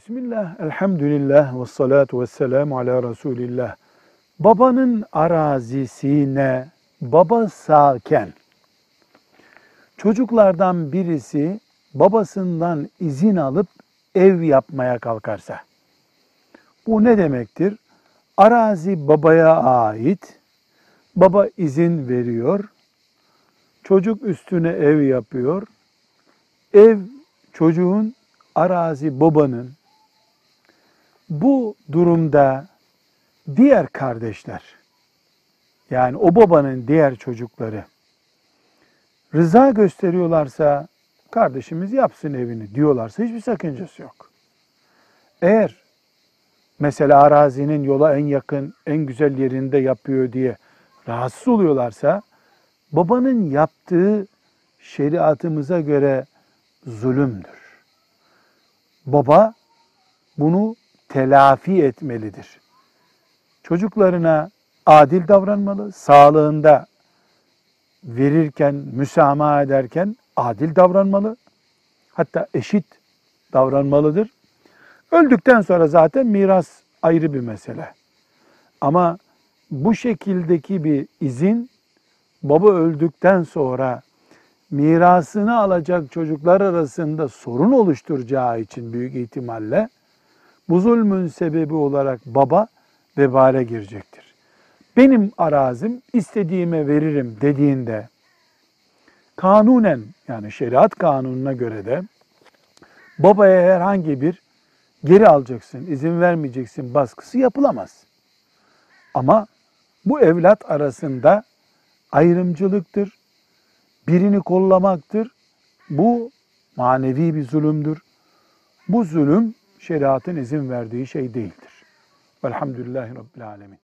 Bismillah, elhamdülillah ve salatu ve selamu ala Resulillah. Babanın arazisine baba sağken çocuklardan birisi babasından izin alıp ev yapmaya kalkarsa bu ne demektir? Arazi babaya ait. Baba izin veriyor. Çocuk üstüne ev yapıyor. Ev çocuğun, arazi babanın. Bu durumda diğer kardeşler yani o babanın diğer çocukları rıza gösteriyorlarsa kardeşimiz yapsın evini diyorlarsa hiçbir sakıncası yok. Eğer mesela arazinin yola en yakın, en güzel yerinde yapıyor diye rahatsız oluyorlarsa babanın yaptığı şeriatımıza göre zulümdür. Baba bunu telafi etmelidir. Çocuklarına adil davranmalı, sağlığında verirken, müsamaha ederken adil davranmalı. Hatta eşit davranmalıdır. Öldükten sonra zaten miras ayrı bir mesele. Ama bu şekildeki bir izin baba öldükten sonra mirasını alacak çocuklar arasında sorun oluşturacağı için büyük ihtimalle bu zulmün sebebi olarak baba vebale girecektir. Benim arazim istediğime veririm dediğinde kanunen yani şeriat kanununa göre de babaya herhangi bir geri alacaksın, izin vermeyeceksin baskısı yapılamaz. Ama bu evlat arasında ayrımcılıktır, birini kollamaktır. Bu manevi bir zulümdür. Bu zulüm şeriatın izin verdiği şey değildir. Velhamdülillahi Rabbil Alemin.